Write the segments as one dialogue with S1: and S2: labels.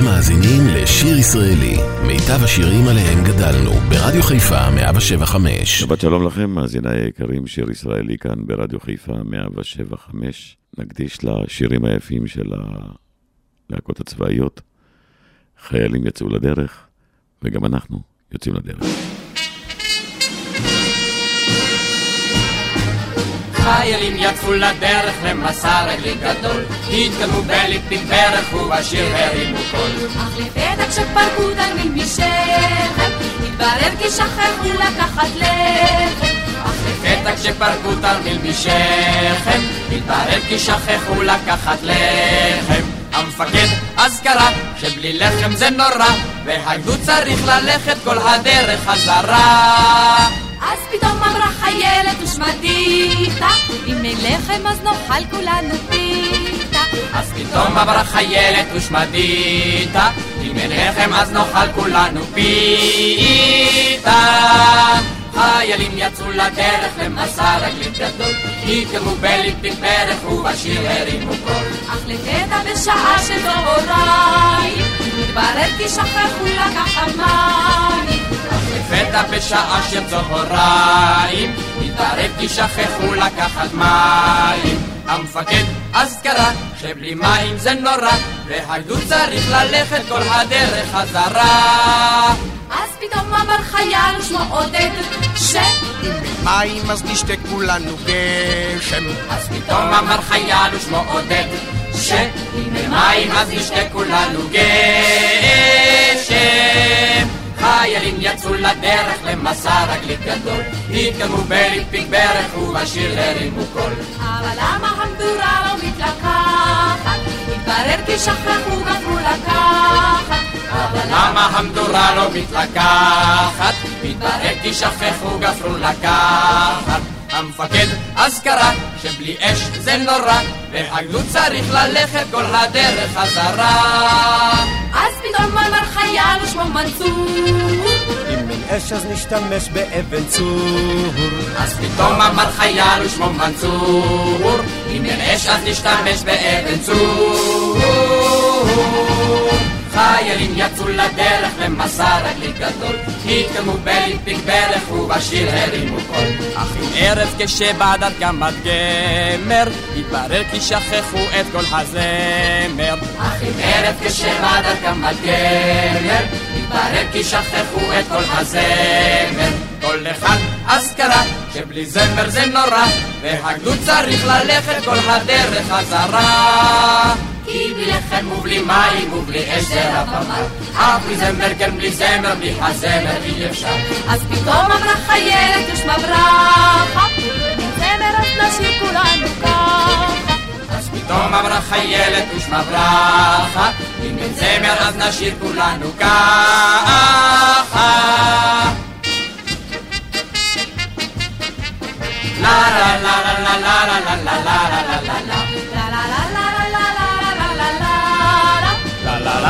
S1: אתם מאזינים לשיר ישראלי, מיטב השירים עליהם גדלנו, ברדיו חיפה 175.
S2: שבת שלום לכם, מאזיניי היקרים, שיר ישראלי כאן ברדיו חיפה 175. נקדיש לשירים היפים של הלהקות הצבאיות. חיילים יצאו לדרך, וגם אנחנו יוצאים לדרך.
S3: חיילים יצאו לדרך למסע רגלי גדול, התקדמו בליפים ברך ובשיר הרימו קול.
S4: אך לפתע כשפרקו תלמיד משכם, התברר כי שכחו לקחת לחם.
S3: אך לפתע כשפרקו תרמיל משכם, התברר כי שכחו לקחת לחם. המפקד אז קרא שבלי לחם זה נורא, והגדוד צריך ללכת כל הדרך חזרה.
S4: אז פתאום אמרה חיילת ושמדיתה, אם אין לחם אז נאכל כולנו פיתה.
S3: אז פתאום אמרה חיילת ושמדיתה, אם אין לחם אז נאכל כולנו פיתה. חיילים יצאו לדרך למסע רגלית גדול, התקרבו בליפיק ברך ובשיר הרימו קול.
S4: אך לפתע בשעה שזהוריים, מתברר כי שכחו לקחת מים.
S3: לפתע בשעה של צהריים, התערב כי שכחו לקחת מים. המפקד אז קרא שבלי מים זה נורא, והגדוד צריך ללכת כל הדרך חזרה.
S4: אז פתאום אמר חייל ושמו עודד, ש...
S5: אם מים אז נשתה כולנו גשם.
S3: אז פתאום אמר חייל ושמו עודד, שאם אין מים אז נשתה כולנו גשם. חיילים יצאו לדרך למסע רגלית גדול, התקדמו בליפיק ברך ובשיר הרימו קול.
S4: אבל למה המדורה לא מתלקחת? התברר כי שכחו גפרו לקחת.
S3: אבל למה המדורה לא מתלקחת? מתברר כי שכחו גפרו לקחת. המפקד אז קרא שבלי אש זה נורא, והגדוד צריך ללכת כל הדרך חזרה.
S4: אז פתאום אמר חייל ושמו מנצור,
S6: אם אין אש אז נשתמש באבן צור.
S3: אז פתאום אמר חייל ושמו מנצור, אם אין אש אז נשתמש באבן צור. חיילים יצאו לדרך למסע רגלי גדול, התקדמו בליפיק ברך ובשיר הרימו קול. אך עם ערב דרכם עד גמר, התברר כי שכחו את כל הזמר. אך עם ערב דרכם עד גמר, התברר כי שכחו את כל הזמר. כל אחד אז קרא שבלי זמר זה נורא, והגדוד צריך ללכת כל הדרך חזרה. כי בלי לחם ובלי מים ובלי אש זה רב אף בלי זמר כן בלי זמר בלי הזמר אי אפשר.
S4: אז פתאום אמרה חיילת ושמה ברכה, זמר אז נשאיר כולנו ככה.
S3: אז פתאום אמרה חיילת ושמה ברכה אם אין זמר אז נשאיר כולנו ככה. לה לה לה לה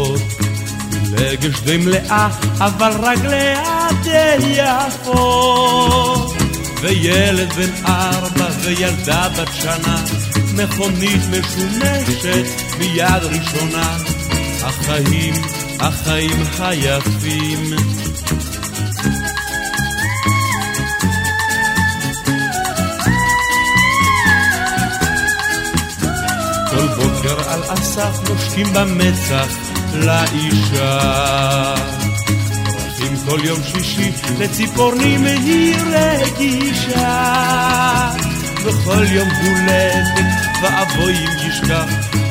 S7: פילגש די מלאה, אבל רגליה די יפות. וילד בן ארבע וילדה בת שנה, מכונית משומשת מיד ראשונה. החיים, החיים היפים. כל בוקר על אסף נושקים במצח לאישה. פרחים כל יום שישי לציפורנים היא רגישה. וכל יום הולדת ואבוי אם ישכח,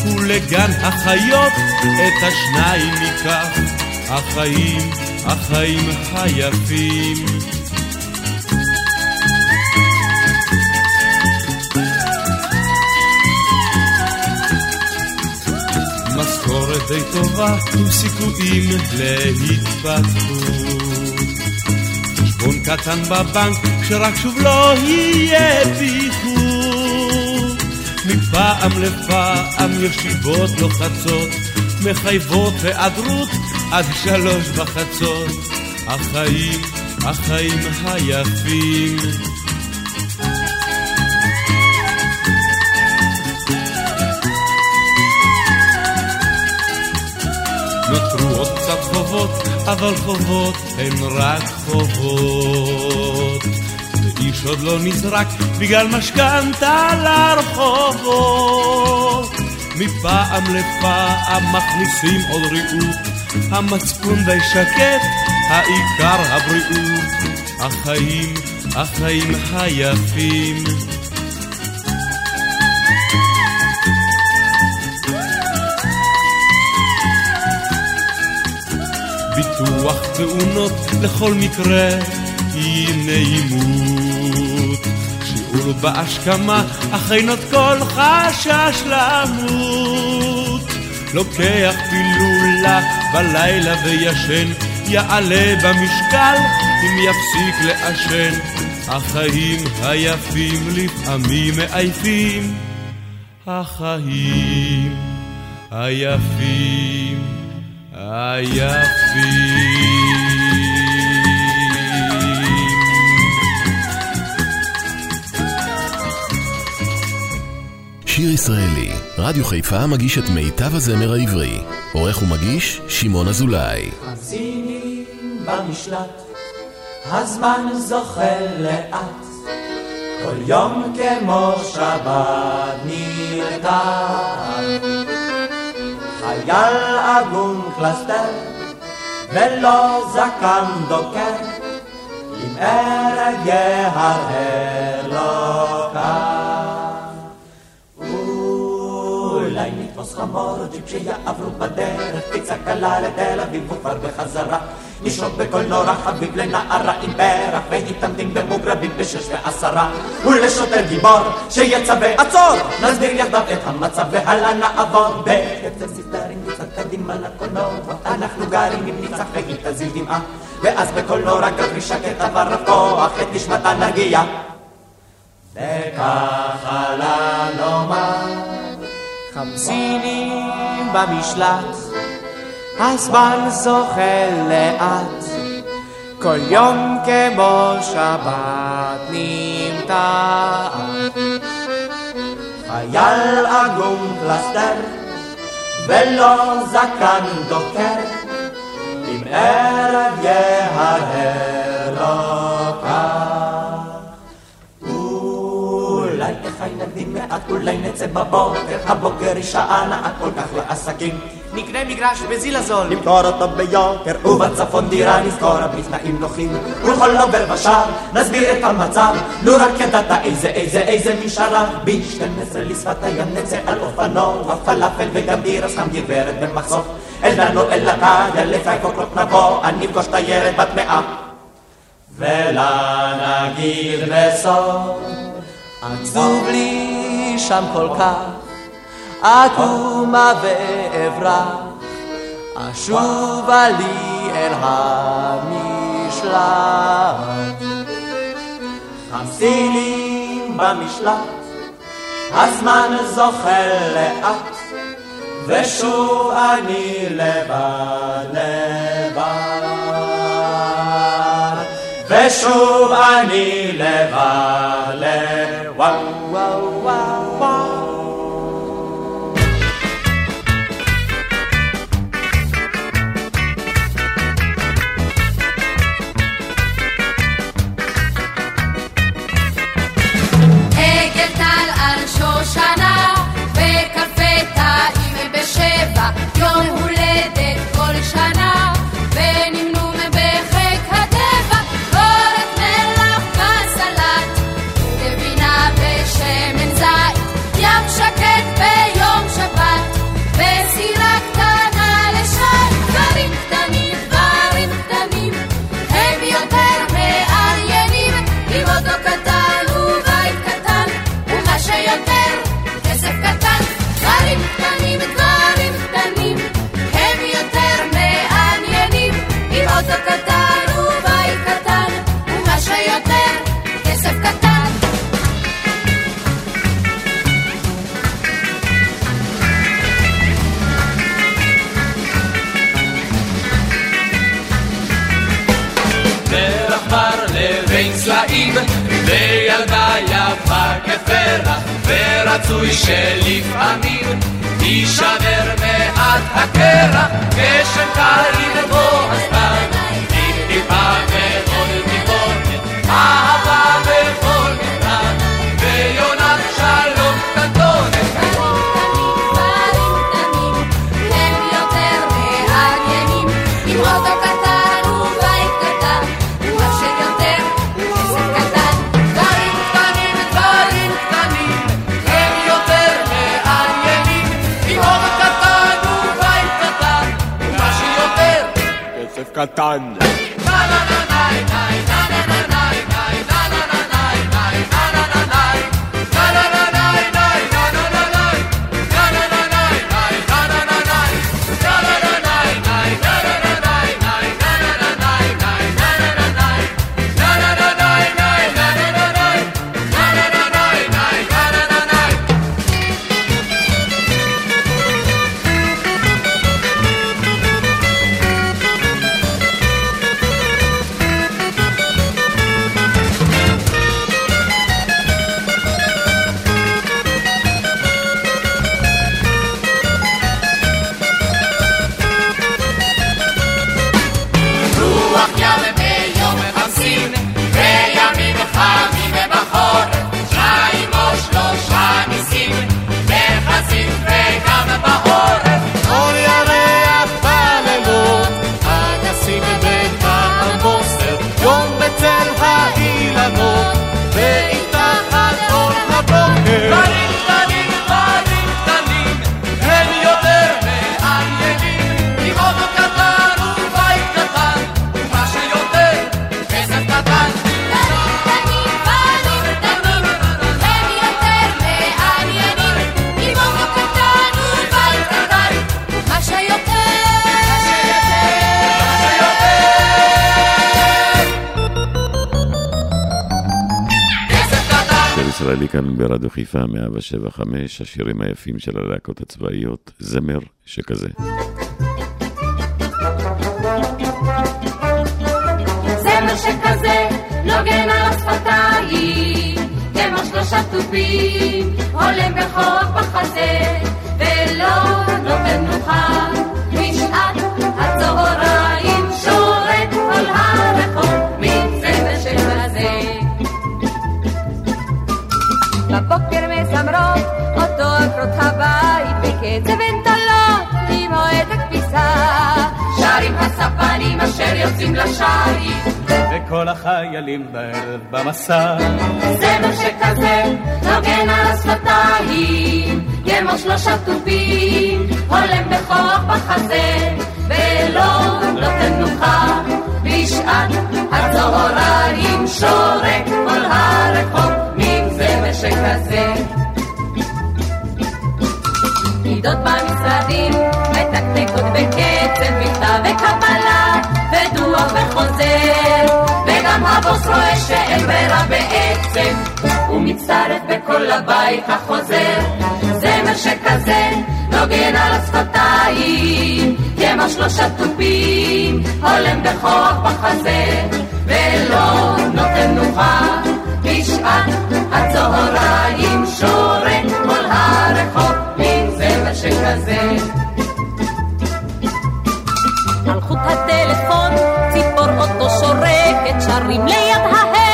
S7: ולגן החיות את השניים ייקח. החיים, החיים היפים. משכורת די טובה עם סיכויים להתפתחות. חשבון קטן בבנק, שרק שוב לא יהיה פיחות. מפעם לפעם ישיבות לוחצות, מחייבות היעדרות עד שלוש בחצות. החיים, החיים היפים. חובות, אבל חובות הן רק חובות. ואיש עוד לא נזרק בגלל משכנתה לרחובות. מפעם לפעם מכניסים עוד ריהוט, המצפון די שקט, העיקר הבריאות. החיים, החיים היפים. ביטוח תאונות לכל מקרה, הנה עימות. שיעור בהשכמה, אך אינות כל חשש למות. לוקח פילולה בלילה וישן, יעלה במשקל אם יפסיק לעשן. החיים היפים לפעמים מעייפים, החיים היפים היפים.
S1: שיר ישראלי, רדיו חיפה מגיש את מיטב הזמר העברי. עורך ומגיש, שמעון אזולאי.
S8: חזיני במשלט, הזמן זוחל לאט, כל יום כמו שבת נרתע. חייל עגום קלסתר, ולא זקן דוקר, אם ארג יהרהר נתפוס חמור ג'יפ שיעברו בדרך, פיצה קלה לתל אביב וכבר בחזרה. נשרוק בקולנוע חביב לנערה עם פרח, והתעמדים במוגרבים בשש ועשרה. ולשוטר גיבור שיצווה עצור! נסביר יחדיו את המצב והלאה נעבור בקצב סדרים קצת קדימה לקולנוע. אנחנו גרים עם ניצח והיא תזיל דמעה, ואז בקולנוע גברי שקט עבר רב כוח את נשמתה נגיע. וככה לנאמר חמסינים במשלט הזמן זוחל לאט, כל יום כמו שבת נמתח. חייל עגום פלסטר, ולא זקן דוקר, אם ערב יהרהר לא מעט, אולי נצא בבוקר, הבוקר היא שעה נעה כל כך לעסקים.
S5: נקנה מגרש בזיל הזול.
S8: נמכור אותו ביוקר, ובצפון דירה נזכור בתנאים נוחים. ולכל עובר ושב נסביר את המצב, לו רק ידעת איזה איזה איזה משארה. ב-12 לשפת הים נצא על אופנוע, פלאפל וגם תירס חם גברת במחשוף. אל לנו אל הקדיה, לפי קוקלות נבוא, אני אפגוש תיירת בת מאה. ולה נגיד בסוף, עצוב לי שם כל כך. אקומה ואברח, אשובה לי אל המשלט. חמסינים במשלט, הזמן זוחל לאט, ושוב אני לבד לבד. ושוב אני לבד לבד. וואו וואו וואו
S9: So Scotia. כפרח, ורצוי שלפעמים יישבר מעט הקרח, גשם יבוא הזמן,
S2: Yucatán. חיפה 175, השירים היפים של הלהקות הצבאיות, זמר שכזה.
S4: זמר שכזה נוגן על השפתיים, כמו שלושה תופים, הולם בכוח בחזה, ולא נותן מנוחה. מזמרות אותו עקרות הבית בקצב ונטלות עם אוהד הכביסה שרים הספנים אשר יוצאים לשיט
S7: וכל החיילים בערב במסע.
S4: זמר שכזה נוגן על השפתיים כמו שלושה תופים הולם בכוח בחזה ולא נותן מנוחה בשעת הצהריים שורק כל הרחוב שכזה פקידות במשרדים מתקתקות בקצב מכתב וקבלה ודוח וחוזר. וגם הבוס רואה שאין ברירה בעצם הוא מצטרף בקול לבית החוזר. זמר שכזה נוגן על השפתיים כמו שלושה תופים הולם בכוח בחזה ולא נותן מנוחה בשעת הצהריים שורק כל הרחוב מין זמר שכזה. על חוט הטלפון ציפור אוטו שורקת שרים ליד ההגה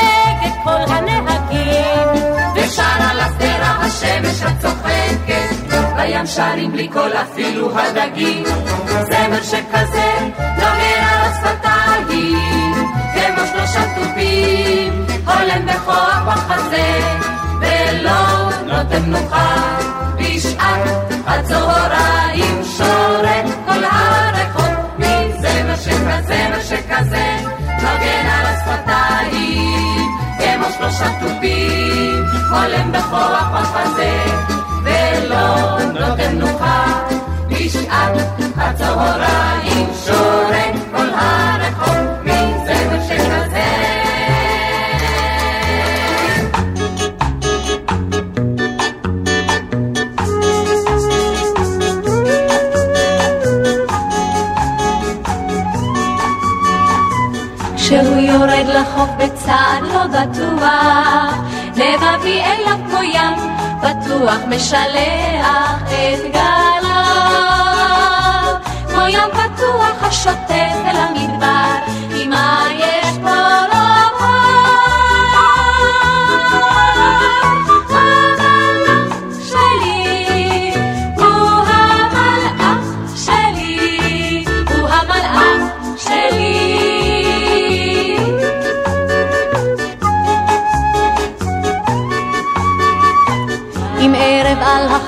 S4: כל הנהגים. ושר על השדרה השמש הצוחקת בים שרים בלי קול אפילו הדגים. זמר שכזה נוגן על השפתיים כמו שלושה תופים הולם בכוח בחזה ולא נותן מנוחה בשעת הצהריים שורק כל הרחוב מין זמר שכזה, זמר שכזה נוגן על השפתיים כמו שלושה תופים. הולם בכוח בחזה ולא נותן מנוחה בשעת הצהריים שורק לחוף בצעד לא בטוח, לבבי אליו כמו ים, פתוח משלח את גליו. כמו ים פתוח השוטף אל המדבר, עם מה יש פה
S10: על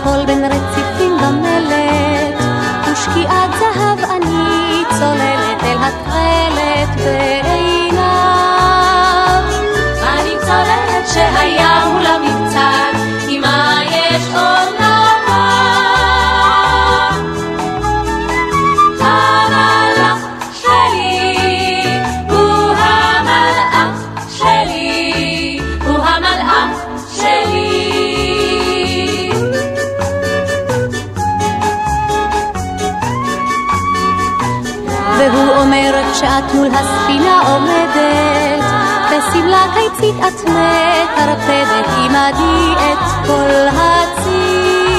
S4: volven
S10: כשאת מול הספינה עומדת, בשמלה קיצית את מטרפדת עמדי את כל הציר.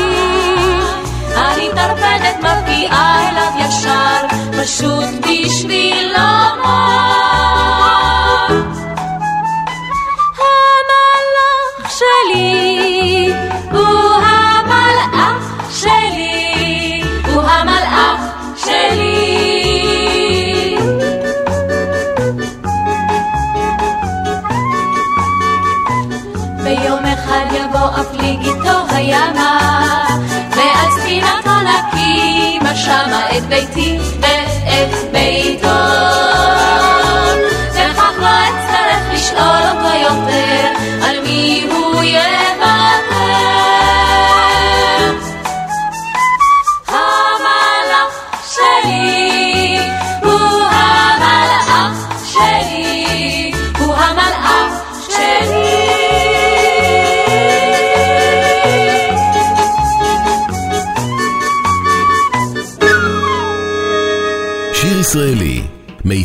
S4: אני טרפדת מביאה אליו ישר, פשוט בשביל לומר.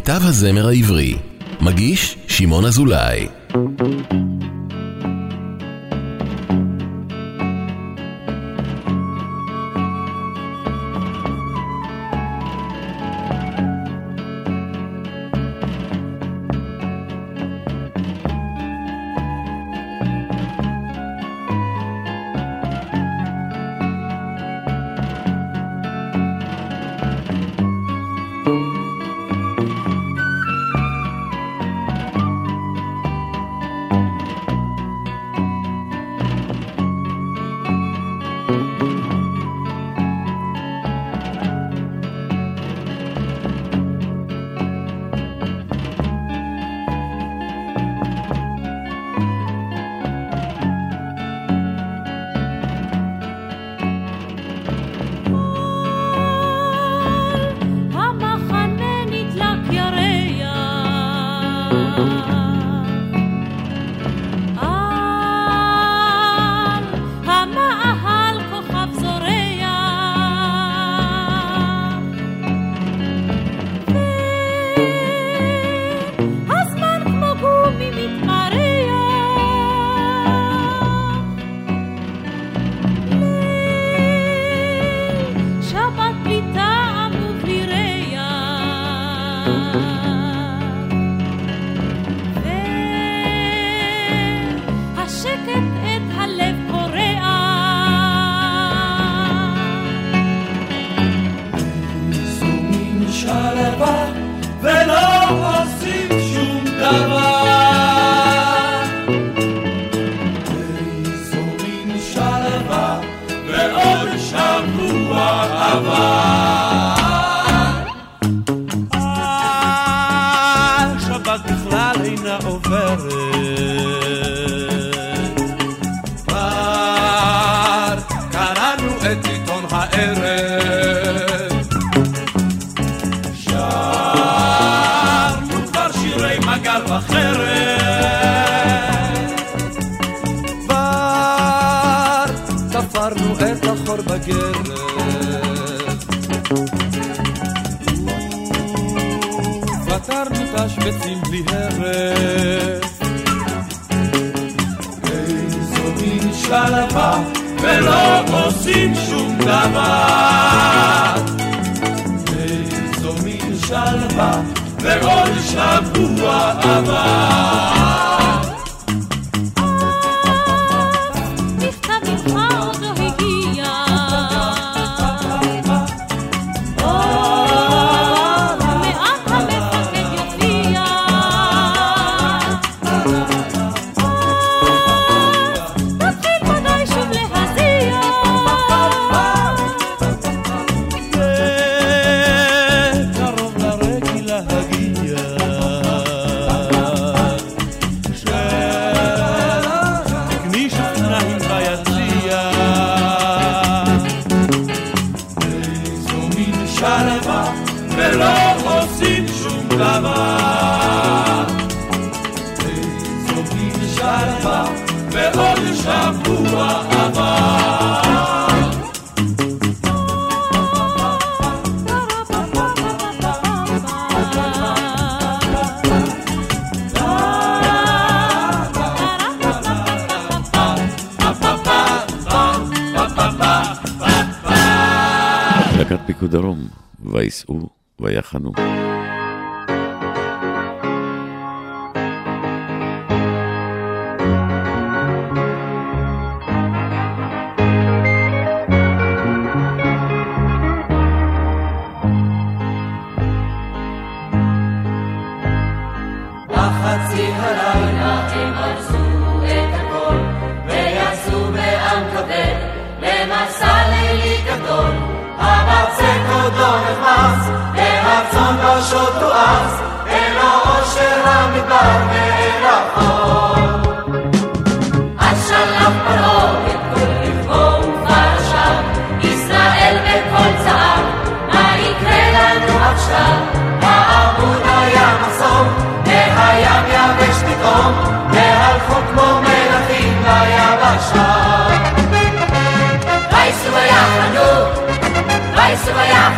S10: מיטב הזמר העברי. מגיש שמעון אזולאי.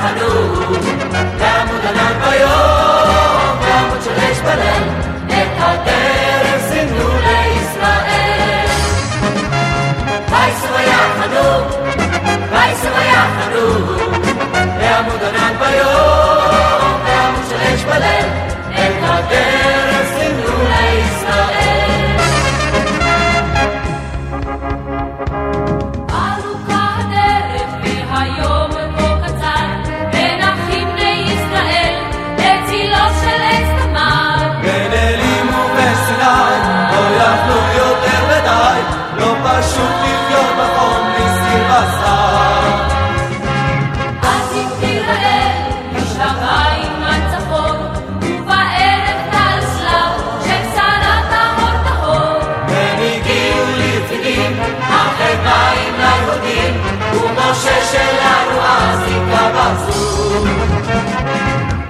S4: החלום, לעמוד ענן ביום, לעמוד שלש בליל, את הדרך סימנו לישראל. וייסו היה חלום, וייסו היה חלום, לעמוד ענן ביום, לעמוד
S1: שלש בליל, את הדרך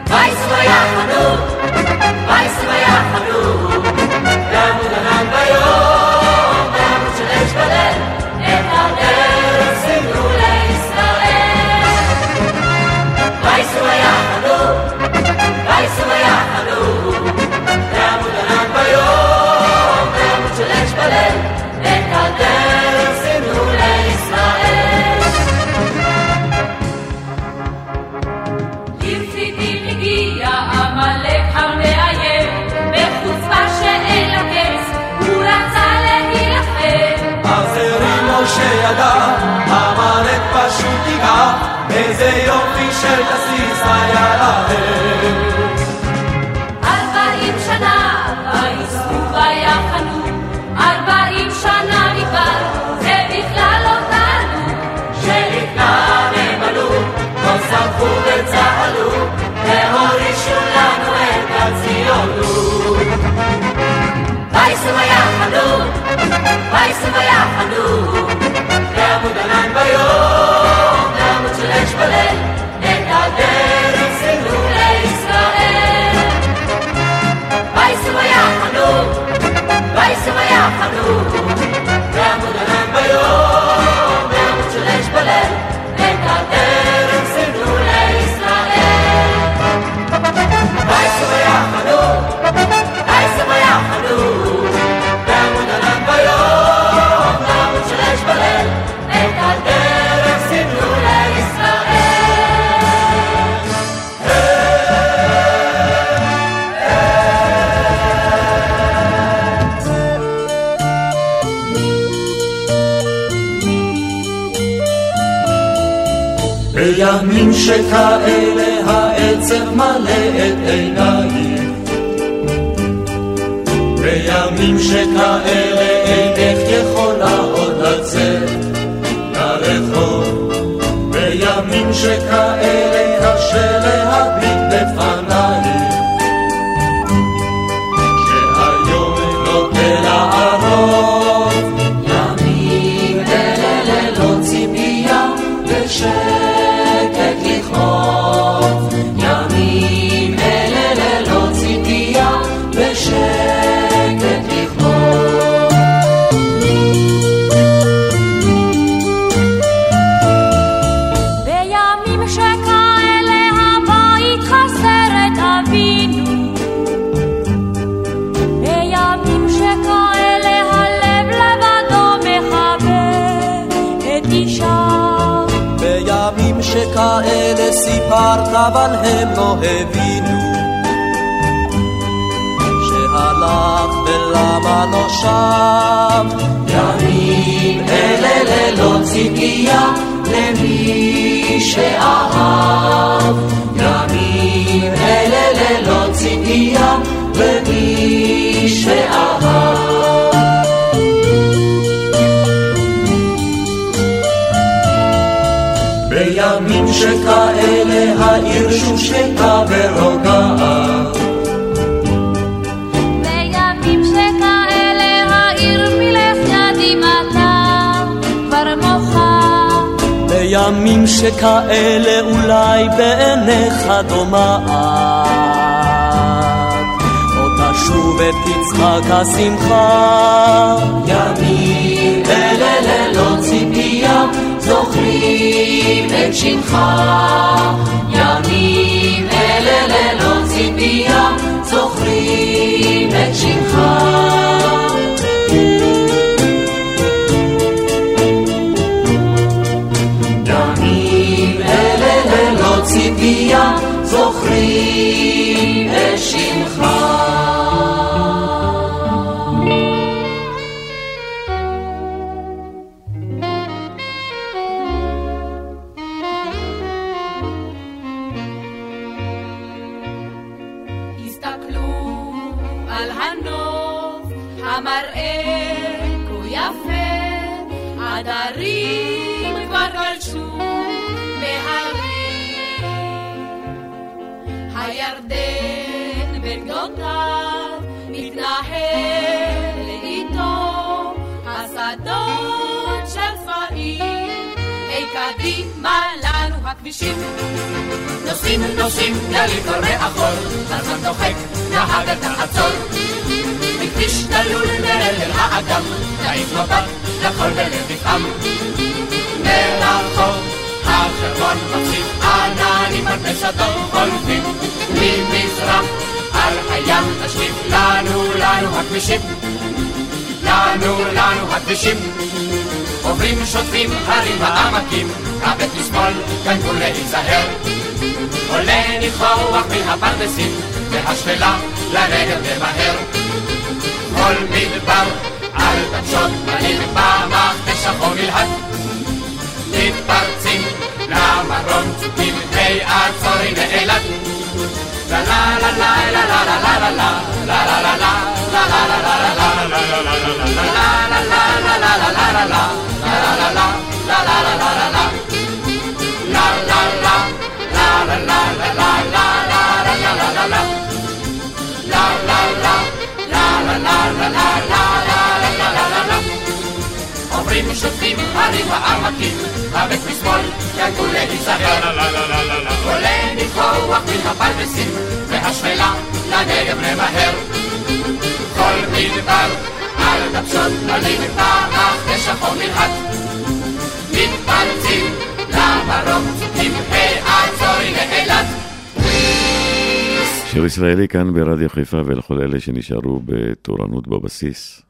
S1: Vai-se, vai à
S10: Hanou, vai-se, vai à Hanou, dá-me o שתסיס הירה ארבעים שנה ויסעו ויחנו, ארבעים שנה מדבר, זה
S4: בכלל
S10: לא תענו. שלפנם הם עלו, לא שמחו וצהלו, והורישו לנו את הציונות.
S4: ויסעו ויחנו,
S11: ויסעו ויחנו, לעמוד ענן ביום, לעמוד של אש בליל. Isso é
S12: a שכאלה העצב מלא את עיניי. בימים שכאלה אינך יכולה עוד לצאת לרחוב. בימים שכאלה קשה להביט אבל הם לא הבינו שהלך ולמה לא שב ימים אלה ללא ציפייה למי שאהב. ימים אלה ללא ציפייה למי שאהב שכאלה העיר שוב שקטה ורוגעת
S10: בימים שכאלה העיר מלך ידימתה כבר מוחה
S12: בימים שכאלה אולי בעיניך דומעת עוד תשוב ותצחק השמחה. ימים אלה ללא ציפייה זוכרים את שמך. ימים אלה ללא ציפייה זוכרים את שמך. ימים אלה ללא ציפייה זוכרים את שמך
S3: להיזהר. עולה ניחוח מן הפרדסים, והשפלה לנגב למהר. כל מדבר על דבשות עולים במכבש החום מלהט. מתפרצים למרום צוקים העצורי לאילת.
S9: שיר ישראלי כאן ברדיו חיפה ולכל אלה שנשארו בתורנות בבסיס.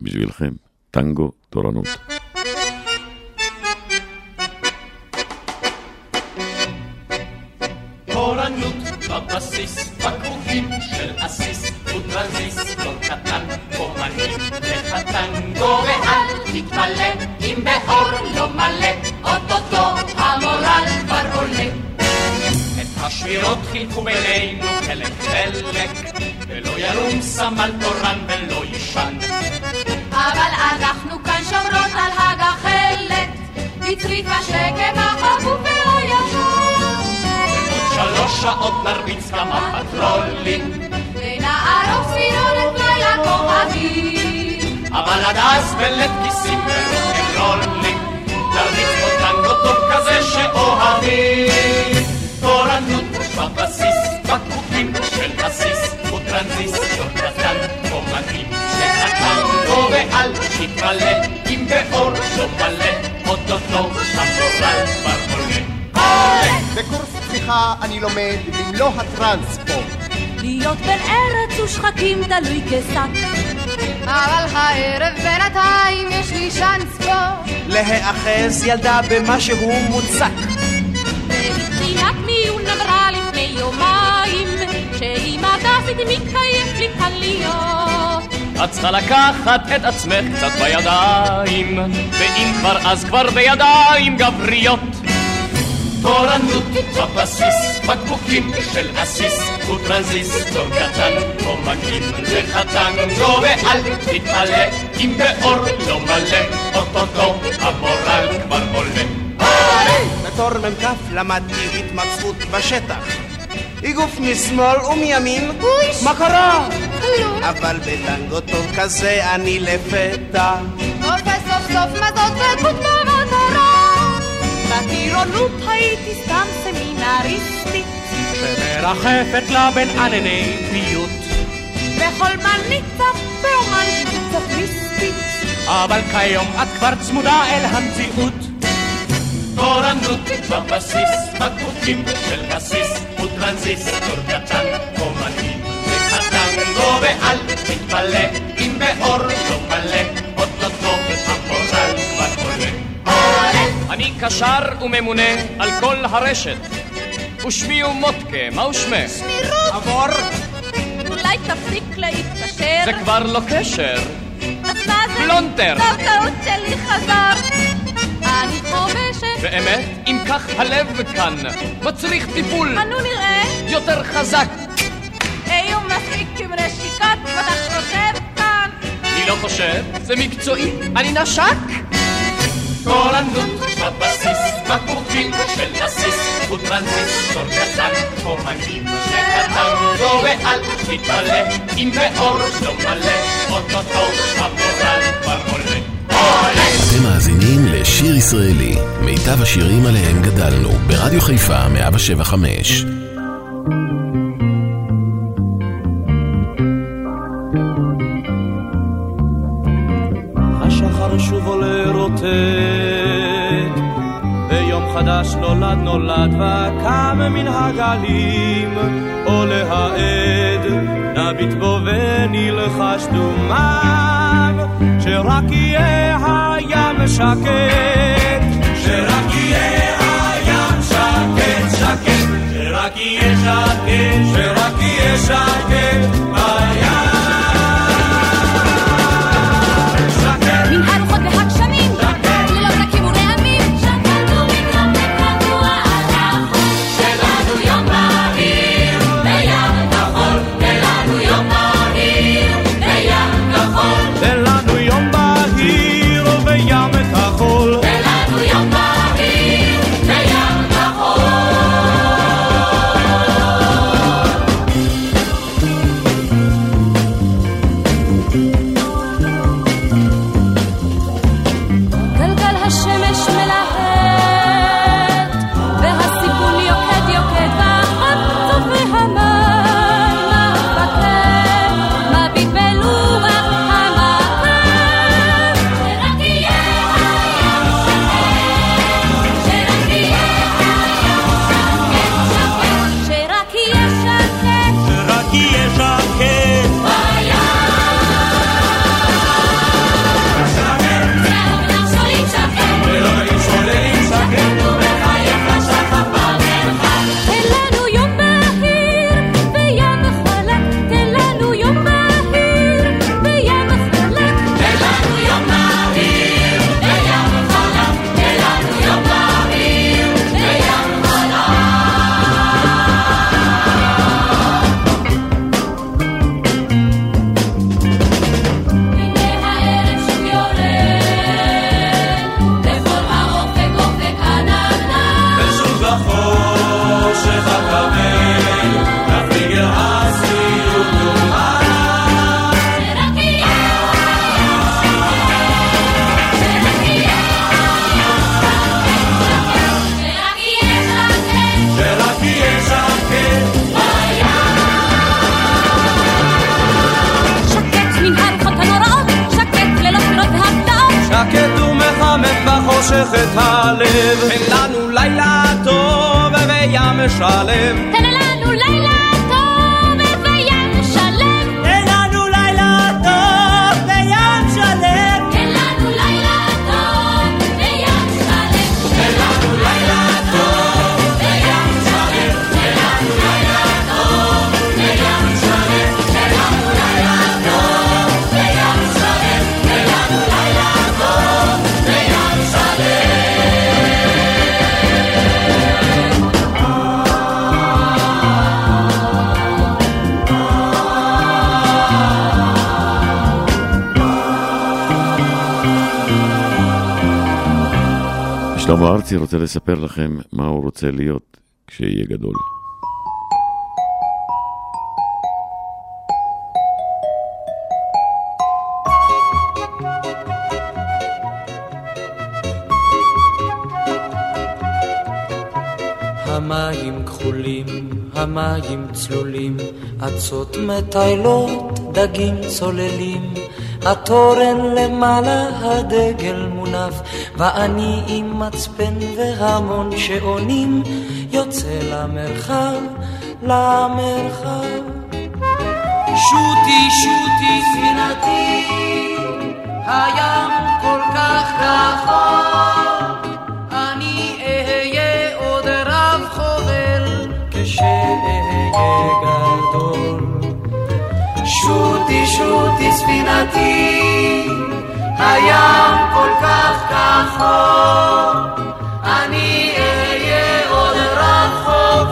S9: בשבילכם, טנגו. תורנות שעות נרביץ כמה פטרולים,
S13: ונערוך ספירונת לילה כוכבים.
S9: אבל עד אז בלית כיסים ורוקנרולים, נרביץ פה טנגו טוב כזה שאוהבים. תורנות בבסיס, בקבוקים של בסיס, וטרנזיסטור קטן, אומנים שהטנגו ואל תתמלא, אם באור לא מלא, אוטוטו המורל כבר עולה.
S5: בקורס צפיחה אני לומד במלוא הטרנספורט.
S13: להיות בן ארץ ושחקים תלוי כשק. אבל הערב בינתיים יש לי שאנס פה.
S5: להיאחז ילדה במה שהוא מוצק.
S13: מבחינת מיון אמרה לפני יומיים, שאם הדסית מתקייף לי כאן להיות.
S9: את צריכה לקחת את עצמך קצת בידיים, ואם כבר אז כבר בידיים גבריות. תורנות בבסיס, בקבוקים של עסיס, וטרנזיסטור קטן, או מקים לחתן, גו ואל תתמלא, אם באור לא מלא, אוטוטו המורל כבר עולה.
S5: בתור מ"כ למדתי התמצאות בשטח. איגוף משמאל ומימין, מה קרה? אבל בטנגו טוב כזה אני לפתע.
S13: וסוף סוף מזוז ודמות במטרה. בטירונות הייתי סתם סמינריסטית.
S6: שמרחפת לה בין ענני פיוט.
S13: מניצה ברומנטית סופיסטית.
S6: אבל כיום את כבר צמודה אל המציאות.
S9: תורנות בבסיס, בקבוקים של בסיס, וטרנזיסטור קטן, אומנים וחתן, גו ואל תתפלא, אם באור לא מלא, אני קשר וממונה על כל הרשת, ושמי הוא מוטקה, מהו שמך?
S5: עבור.
S13: אולי תפסיק להתקשר?
S9: זה כבר לא קשר.
S13: אז מה זה?
S9: פלונטר.
S13: טוב, טעות שלי חזר. אני חובשת.
S9: באמת, אם כך הלב כאן, מצריך טיפול
S13: אנו נראה.
S9: יותר חזק.
S13: היו מספיק עם רשיקות, ואתה חושב כאן.
S9: אני לא חושב, זה מקצועי, אני נשק. תורנות בבסיס, בקבוקים של עסיס, וטרנזיסטור קטן, אומנים שקטן, גו ואל תתמלא, אם באור לא מלא, אוטוטו המורל כבר. עולה!
S1: אתם מאזינים לשיר ישראלי, מיטב השירים עליהם גדלנו, ברדיו חיפה 175.
S14: חדש נולד נולד וקם מן הגלים, עולה העד, נביט בו ונלחש דומם, שרק יהיה הים שקט, שרק יהיה הים שקט, שקט, שרק יהיה שקט, שרק יהיה שקט. בים.
S2: ארצי רוצה לספר לכם מה הוא רוצה להיות כשיהיה גדול.
S12: המים כחולים, המים צלולים, אצות מטיילות, דגים צוללים. התורן למעלה הדגל מונף, ואני עם מצפן והמון שעונים, יוצא למרחב, למרחב. שוטי שוטי ספינתי, הים כל כך רחוק, אני אהיה עוד רב חובל כשאהיה גדול. שוטי שוטי ספינתי, הים כל כך כחוק, אני אהיה עוד רחוק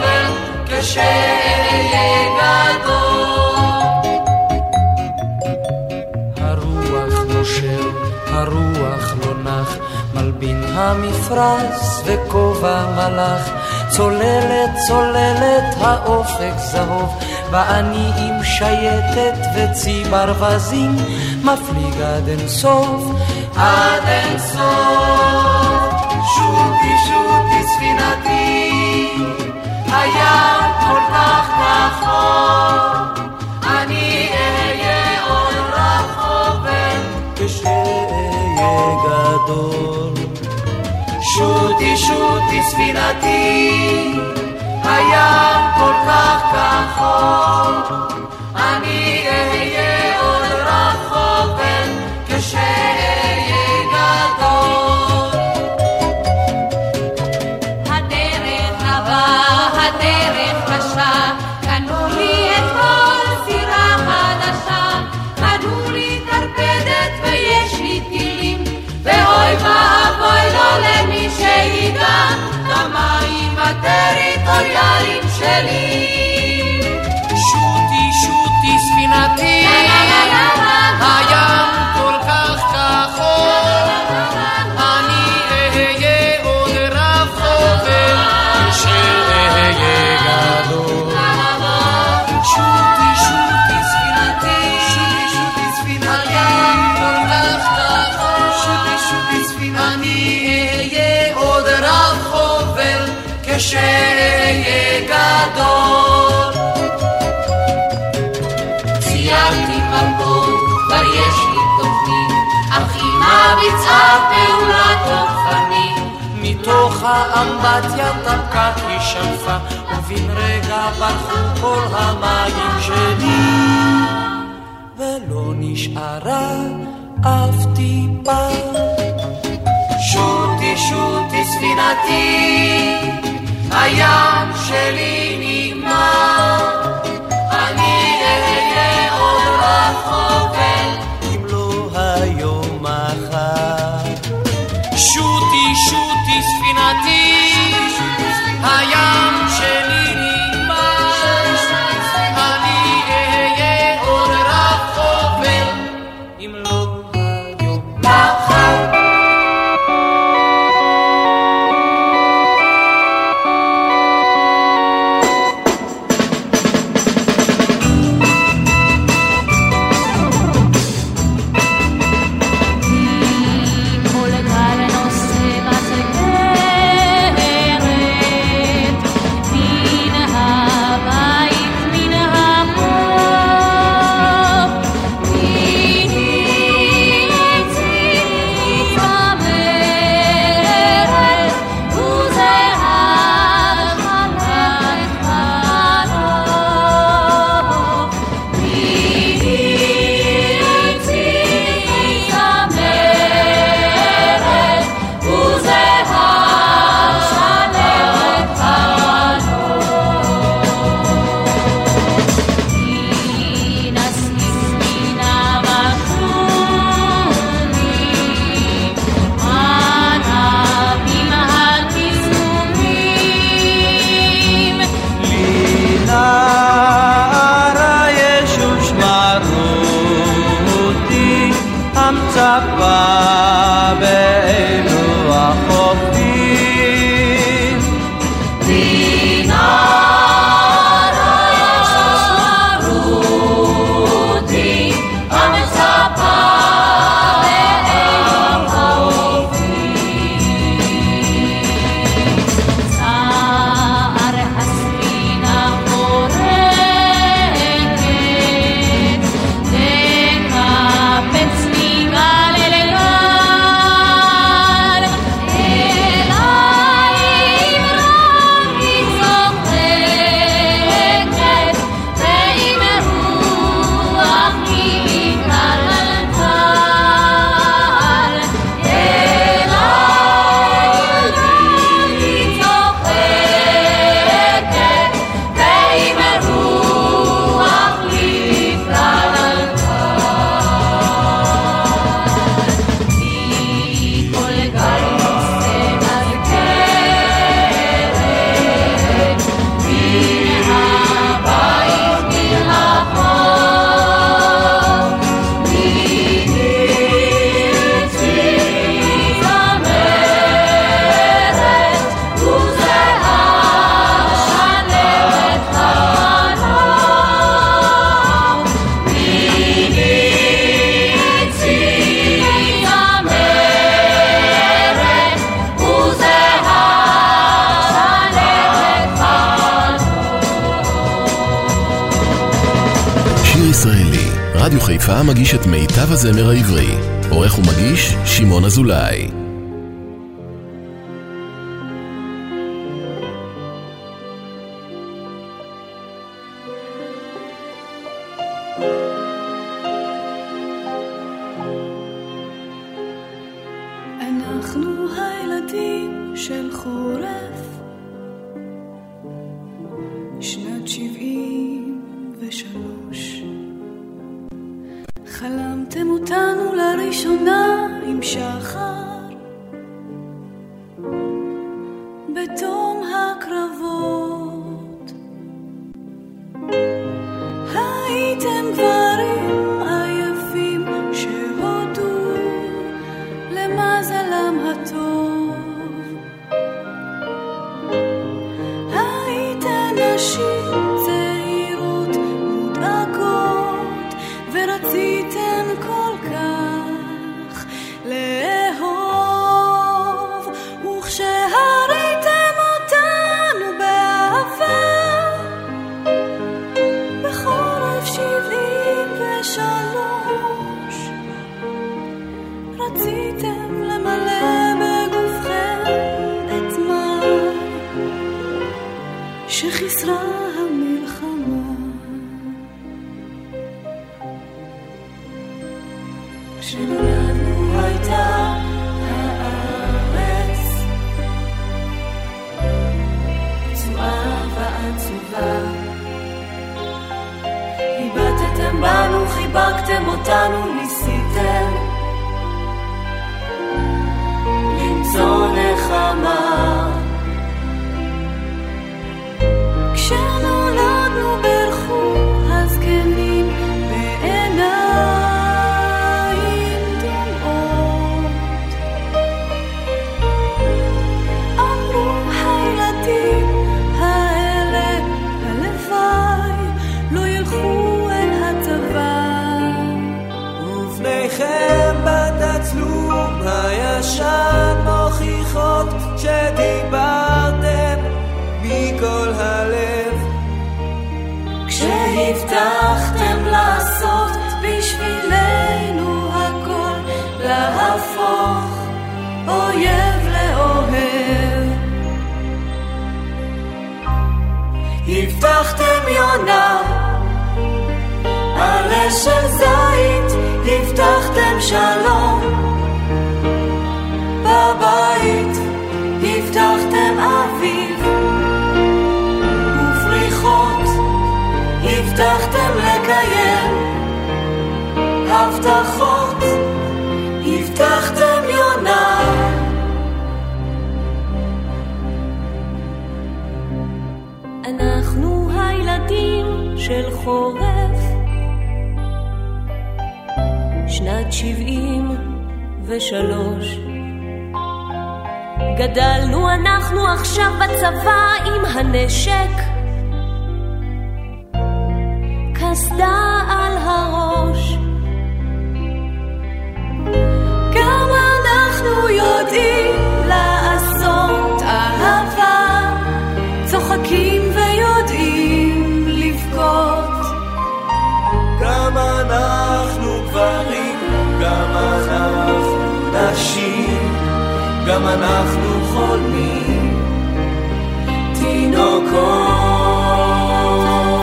S12: כשאהיה גדול. הרוח נושר, הרוח לא נח, מלבין המפרש וכובע מלאך, צוללת צוללת האופק זהוב. ואני עם שייטת וצי ברווזים, מפליג עד אין סוף, עד אין סוף. שוטי שוטי ספינתי, הים כל כך רחוק, אני אהיה עוד רחוק כשאהיה גדול. שוטי שוטי ספינתי, הים כל כך כחוק, אני אהיה
S10: שלי.
S12: שוטי שוטי ספינתי, הים כל כך כחוק, אני אהיה עוד רב חובל כשאהיה גדול. שוטי שוטי ספינתי, שוטי שוטי ספינתי, הים כל כך כחוק, שוטי שוטי ספינתי, אני אהיה עוד רב חובל כשאהיה מתוך האמבטיה דווקא היא שלפה, ובן רגע ברחו כל המים שלי, ולא נשארה אף טיפה. שוטי שוטי ספינתי, הים שלי נגמר, אני אהיה עוד רחוק Ron הבטחות, הבטחתם יונה. אנחנו הילדים של חורף, שנת שבעים ושלוש. גדלנו אנחנו
S15: עכשיו בצבא עם הנשק. קסדה על הראש. ומגיש, שמעון אזולאי.
S16: גם אנחנו חולמים. תינוקות.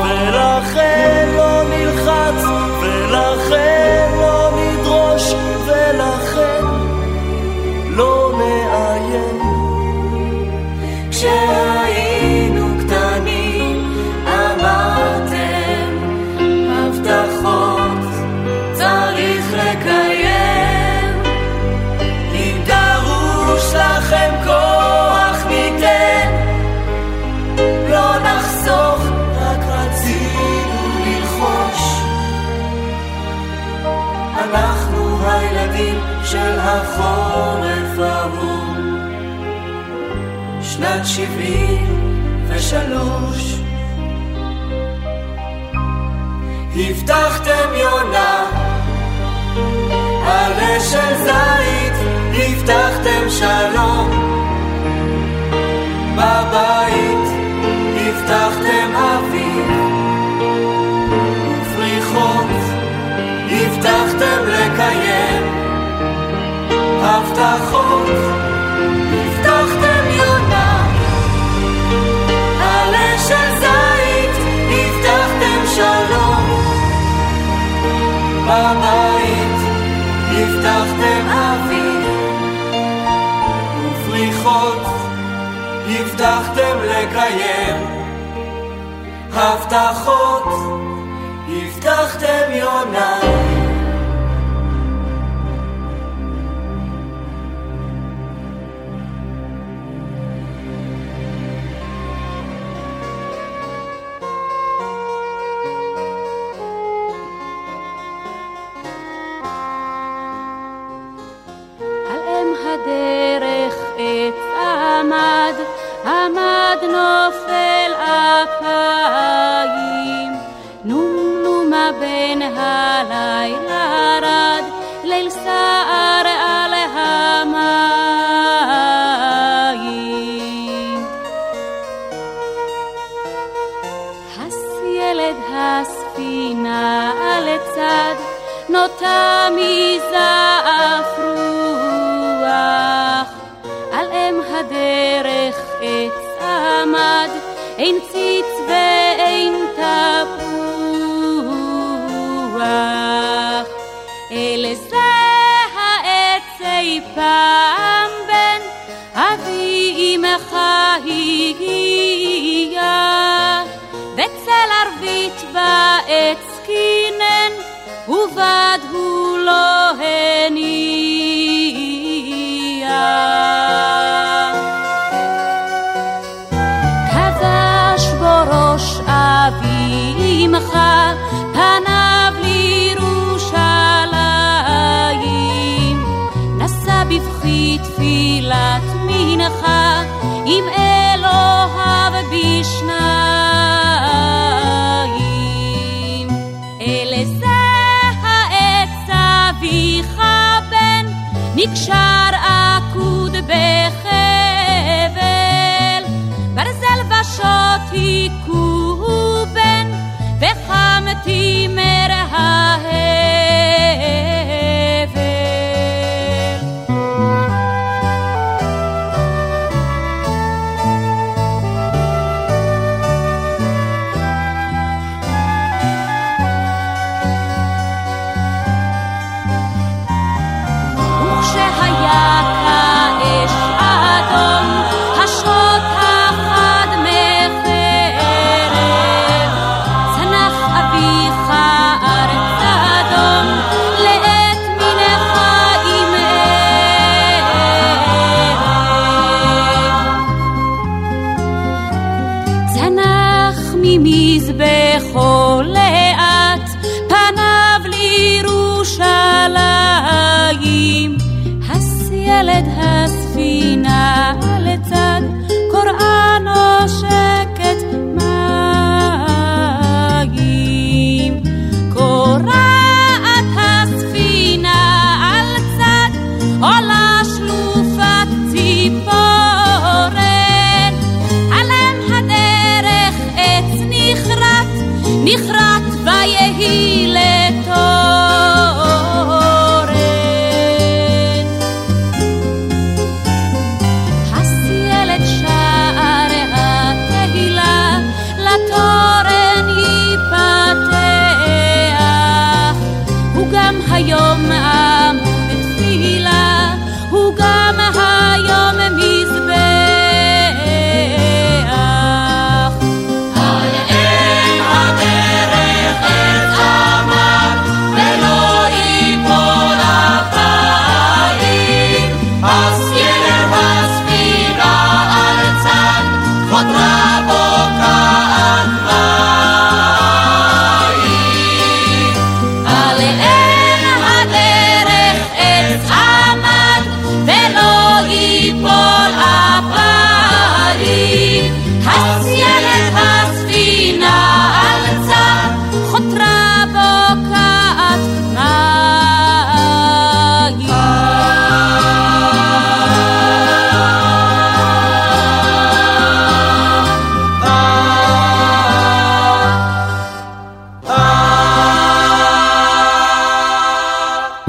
S16: ולכן לא נלחץ ולכן לא נדרוש ולכן בת שבעים ושלוש. הבטחתם יונה, עלה של זית, הבטחתם שלום. בבית הבטחתם אביב ופריחות, הבטחתם לקיים הבטחות. בבית הבטחתם אביב. ופריחות הבטחתם לקיים. הבטחות הבטחתם יונה.
S10: אין ציץ ואין תפוח. אל זה העץ אי פעם בן אבי אמך הגיע, בצל ערבית בעץ קינן ובא פניו לירושלים. נשא בבכי תפילת מנחה, עם אלוהיו בשניים. אל זה העץ אביך בן נקשר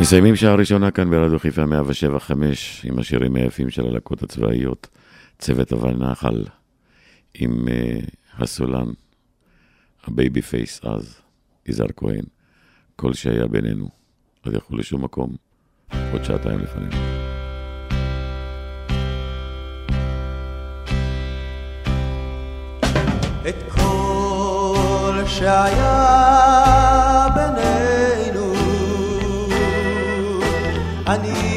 S2: מסיימים שעה ראשונה כאן ברדיו חיפה 175 עם השירים היפים של הלהקות הצבאיות, צוות הווי נחל, עם אה, הסולן, ה baby face אז, יזהר כהן, כל שהיה בינינו, אל תלכו לשום מקום, עוד שעתיים לפנינו.
S17: את כל שהיה אני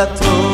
S10: la trouve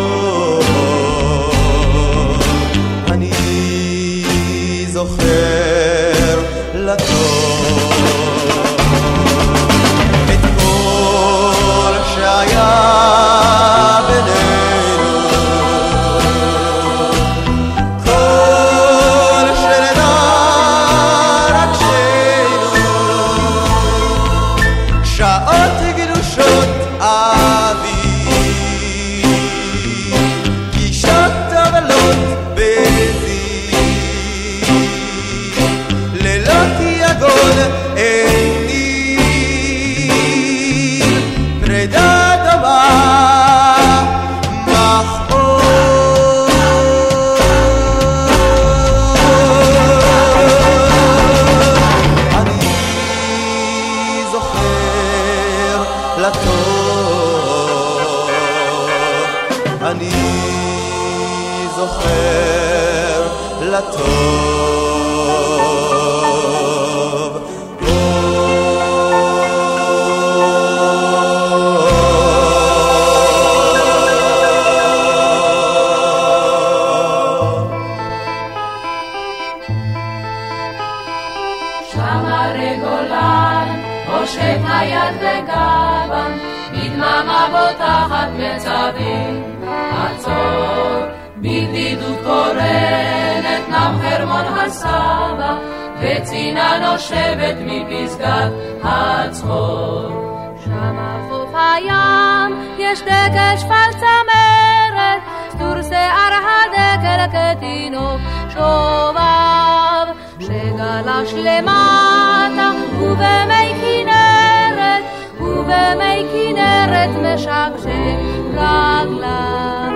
S10: יש דקל שפל צמרת, סטור שיער הדקל כתינוק שובב, שגלש למטה, ובמי כנרת, ובמי כנרת משקשק רגליו.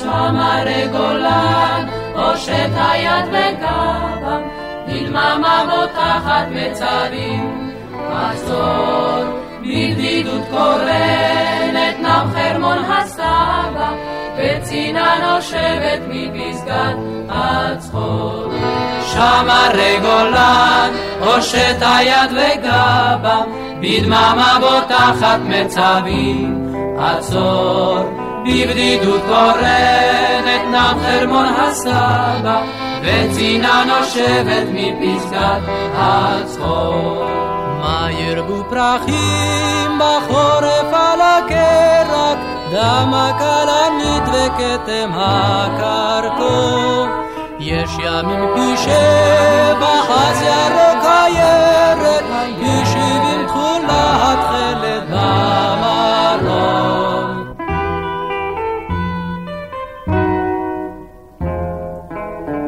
S10: שם הרי גולן, הושט היד וגבם, בדממה בוטחת מצרים. עצור, בבדידות קורנת, נם חרמון הסבא, וצינה נושבת מפסגת הצחור.
S3: שם הרי גולן, הושט היד וגבם, בדממה בוטחת מצבים. עצור, בבדידות קורנת, נם חרמון הסבא,
S10: וצינה נושבת מפסגת הצחור.
S14: מה ירבו פרחים בחורף על הקרק, דם הכלנית וכתם הקרקור. יש ימים פי שבע, אז ירוק הירק, פי שבעים תכולה התכלת במרום.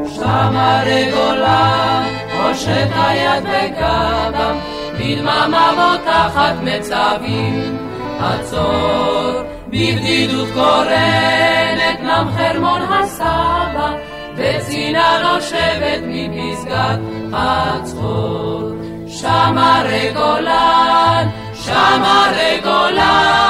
S10: שם הרגולה, הושט היד בגבם, בדממה בוטחת מצבים, עצור, בבדידות קורנת נם חרמון הסבא, וצינה נושבת מפסגת הצחור. שם הרי גולן, שם הרי גולן